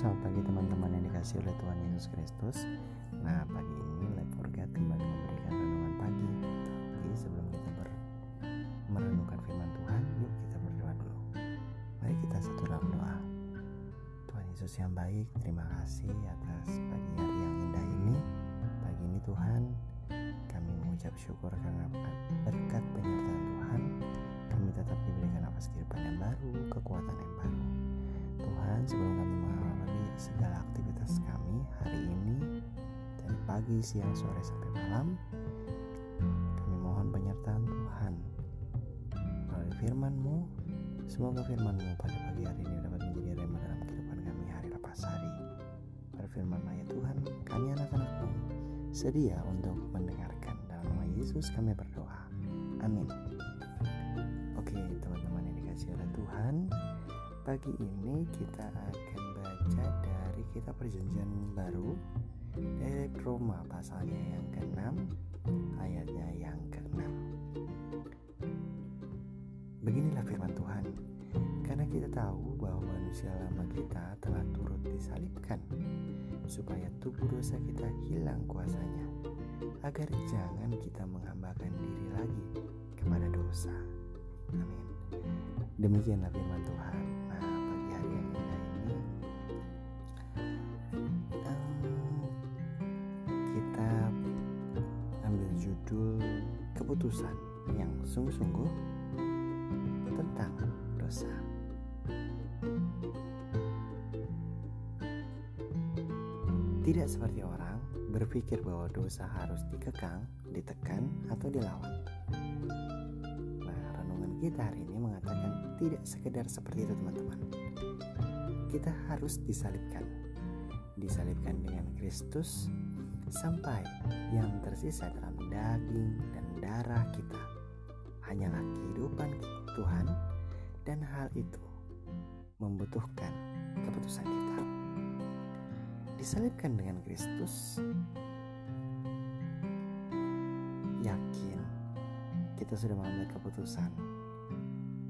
selamat pagi teman-teman yang dikasih oleh Tuhan Yesus Kristus. Nah pagi ini Life Forget kembali memberikan renungan pagi. Tapi sebelum kita ber merenungkan firman Tuhan Yuk kita berdoa dulu. Mari kita satu dalam doa. Tuhan Yesus yang baik Terima kasih atas pagi hari yang indah ini. Pagi ini Tuhan Kami mengucap syukur karena berkat penyertaan Tuhan. Kami tetap diberikan apa kehidupan yang baru Kekuatan yang baru. Tuhan sebelum kami mengawali segala aktivitas kami hari ini dari pagi, siang, sore sampai malam. Kami mohon penyertaan Tuhan. Melalui firman-Mu semoga firman-Mu pada pagi hari ini dapat menjadi rema dalam kehidupan kami hari lepas hari. Berfirmanlah ya Tuhan kami anak-anak-Mu sedia untuk mendengarkan. Dalam nama Yesus kami berdoa. Amin. Oke teman-teman yang dikasih oleh Tuhan Pagi ini kita akan baca dari kitab perjanjian baru dari Roma pasalnya yang ke-6 ayatnya yang ke-6 Beginilah firman Tuhan. Karena kita tahu bahwa manusia lama kita telah turut disalibkan Supaya tubuh dosa kita hilang kuasanya Agar jangan kita menghambakan diri lagi kepada dosa. Amin. Demikianlah firman Tuhan. Judul keputusan yang sungguh-sungguh tentang dosa. Tidak seperti orang berpikir bahwa dosa harus dikekang, ditekan, atau dilawan. Nah, renungan kita hari ini mengatakan tidak sekedar seperti itu teman-teman. Kita harus disalibkan. Disalibkan dengan Kristus sampai yang tersisa dalam daging dan darah kita hanyalah kehidupan Tuhan dan hal itu membutuhkan keputusan kita. Disalibkan dengan Kristus, yakin kita sudah mengambil keputusan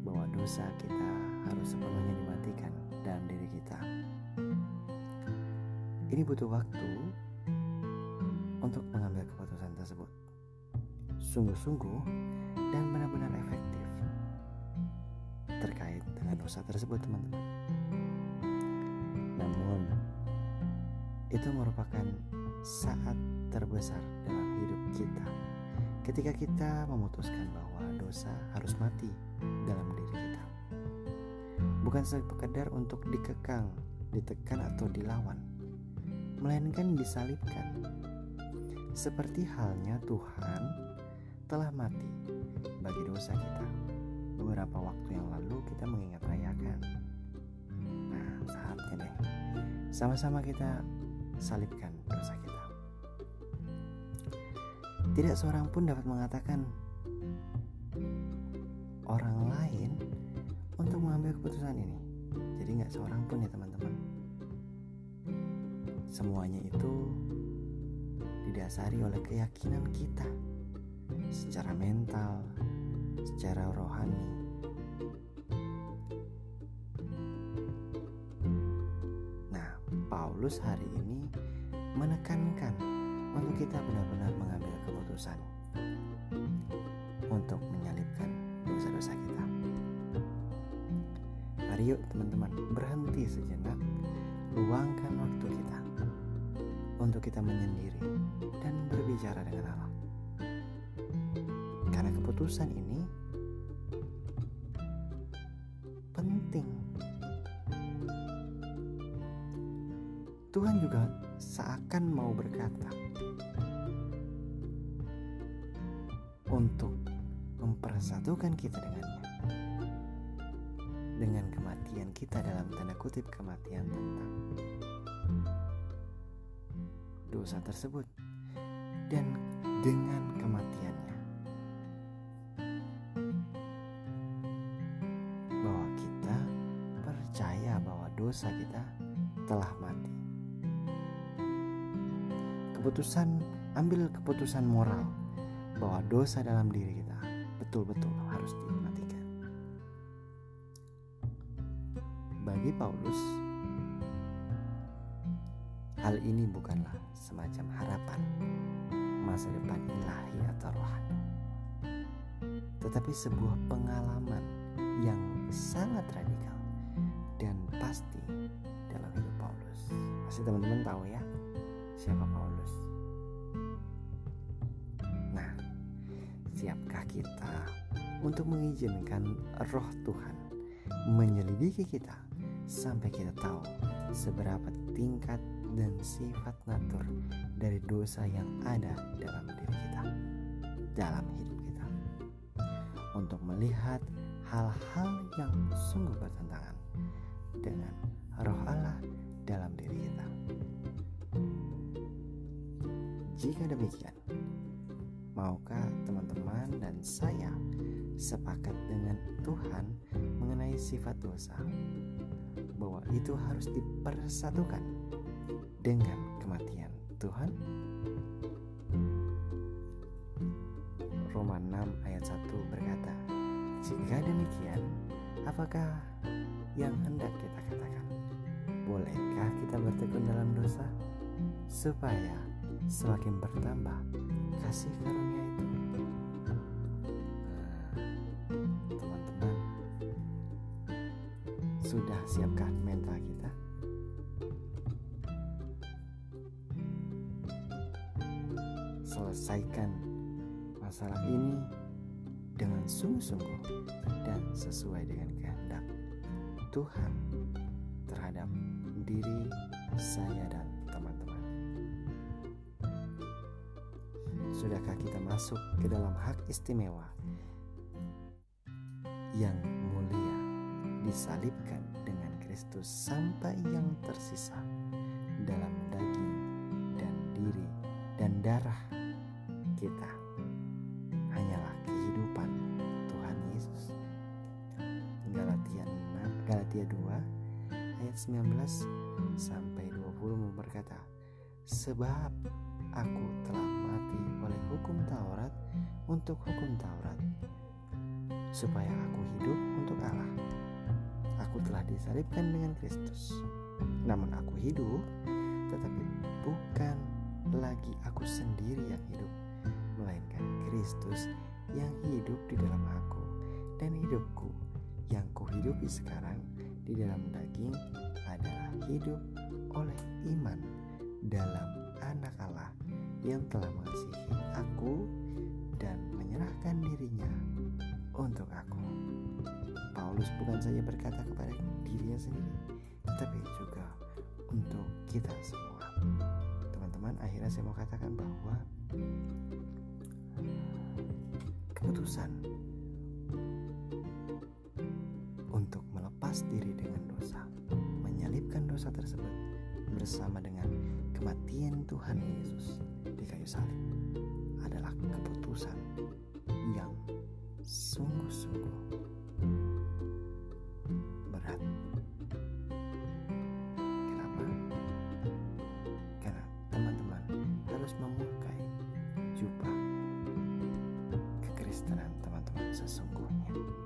bahwa dosa kita harus sepenuhnya dimatikan dalam diri kita. Ini butuh waktu untuk mengambil keputusan tersebut. Sungguh-sungguh dan benar-benar efektif terkait dengan dosa tersebut, teman-teman. Namun, itu merupakan saat terbesar dalam hidup kita ketika kita memutuskan bahwa dosa harus mati dalam diri kita. Bukan sekedar untuk dikekang, ditekan atau dilawan, melainkan disalibkan seperti halnya Tuhan telah mati bagi dosa kita. Beberapa waktu yang lalu kita mengingat rayakan. Nah, saatnya deh. Sama-sama kita salibkan dosa kita. Tidak seorang pun dapat mengatakan orang lain untuk mengambil keputusan ini. Jadi nggak seorang pun ya teman-teman. Semuanya itu didasari oleh keyakinan kita secara mental, secara rohani. Nah, Paulus hari ini menekankan untuk kita benar-benar mengambil keputusan untuk menyalibkan dosa-dosa kita. Mari yuk teman-teman berhenti sejenak, luangkan waktu kita untuk kita menyendiri dan berbicara dengan Allah. Keputusan ini penting. Tuhan juga seakan mau berkata untuk mempersatukan kita dengannya dengan kematian kita dalam tanda kutip kematian tentang dosa tersebut dan dengan kematiannya dosa kita telah mati. Keputusan ambil keputusan moral bahwa dosa dalam diri kita betul-betul harus dimatikan. Bagi Paulus Hal ini bukanlah semacam harapan masa depan ilahi atau rohani, tetapi sebuah pengalaman yang sangat radikal dan pasti dalam hidup Paulus. Pasti teman-teman tahu ya siapa Paulus. Nah, siapkah kita untuk mengizinkan roh Tuhan menyelidiki kita sampai kita tahu seberapa tingkat dan sifat natur dari dosa yang ada dalam diri kita, dalam hidup kita, untuk melihat hal-hal yang sungguh bertentangan dengan roh Allah dalam diri kita. Jika demikian, maukah teman-teman dan saya sepakat dengan Tuhan mengenai sifat dosa? Bahwa itu harus dipersatukan dengan kematian Tuhan? Roma 6 ayat 1 berkata, Jika demikian, apakah yang hendak kita katakan? Bolehkah kita bertekun dalam dosa? Supaya semakin bertambah kasih karunia itu. Teman-teman, sudah siapkah mental kita? Selesaikan masalah ini dengan sungguh-sungguh dan sesuai dengan Tuhan terhadap diri saya dan teman-teman. Sudahkah kita masuk ke dalam hak istimewa yang mulia disalibkan dengan Kristus sampai yang tersisa dalam daging dan diri dan darah kita Galatia 2 ayat 19 sampai 20 berkata, Sebab aku telah mati oleh hukum Taurat untuk hukum Taurat, supaya aku hidup untuk Allah. Aku telah disalibkan dengan Kristus. Namun aku hidup, tetapi bukan lagi aku sendiri yang hidup, melainkan Kristus yang hidup di dalam aku dan hidupku yang kuhidupi sekarang di dalam daging adalah hidup oleh iman dalam anak Allah yang telah mengasihi aku dan menyerahkan dirinya untuk aku. Paulus bukan saja berkata kepada dirinya sendiri, tetapi juga untuk kita semua. Teman-teman, akhirnya saya mau katakan bahwa keputusan melepas diri dengan dosa, menyalibkan dosa tersebut bersama dengan kematian Tuhan Yesus di kayu salib adalah keputusan yang sungguh-sungguh berat. Kenapa? Karena teman-teman harus memakai jubah kekristenan teman-teman sesungguhnya.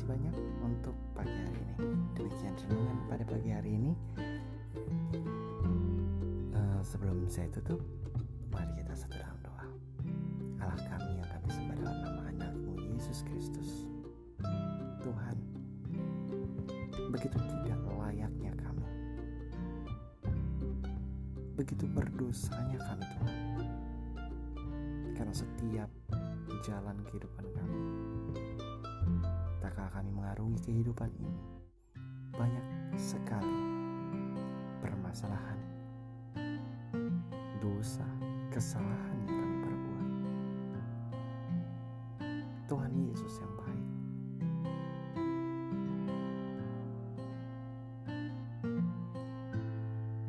Kasih banyak untuk pagi hari ini. Demikian renungan pada pagi hari ini. Uh, sebelum saya tutup, mari kita satu dalam doa. Allah kami yang kami sembah dalam nama anakmu Yesus Kristus. Tuhan, begitu tidak layaknya kami. Begitu berdosanya kami Tuhan. Karena setiap jalan kehidupan kami tak kami mengarungi kehidupan ini? Banyak sekali permasalahan dosa kesalahan yang kami perbuat. Tuhan Yesus yang baik.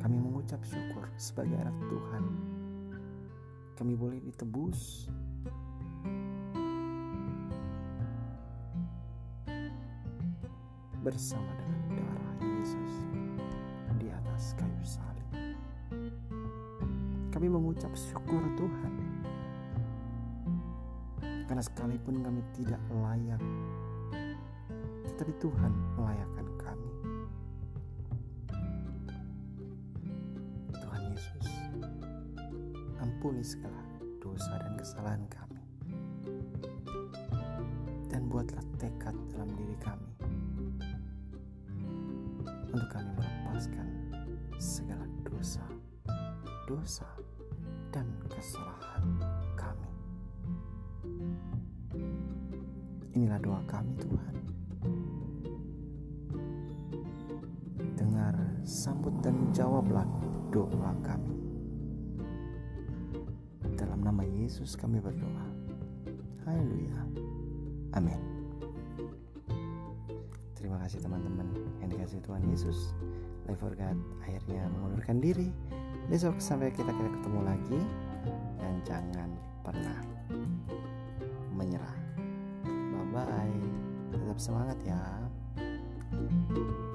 Kami mengucap syukur sebagai anak Tuhan. Kami boleh ditebus bersama dengan darah Yesus di atas kayu salib. Kami mengucap syukur Tuhan karena sekalipun kami tidak layak, tetapi Tuhan melayakkan kami. Tuhan Yesus, ampuni segala dosa dan kesalahan kami. Dan buatlah tekad dalam diri kami untuk kami melepaskan segala dosa, dosa, dan kesalahan kami. Inilah doa kami Tuhan. Dengar, sambut dan jawablah doa kami. Dalam nama Yesus kami berdoa. Haleluya. Amin. Terima kasih teman-teman yang dikasih Tuhan Yesus. Life for God akhirnya mengundurkan diri. Besok sampai kita kita ketemu lagi dan jangan pernah menyerah. Bye bye. Tetap semangat ya. thank you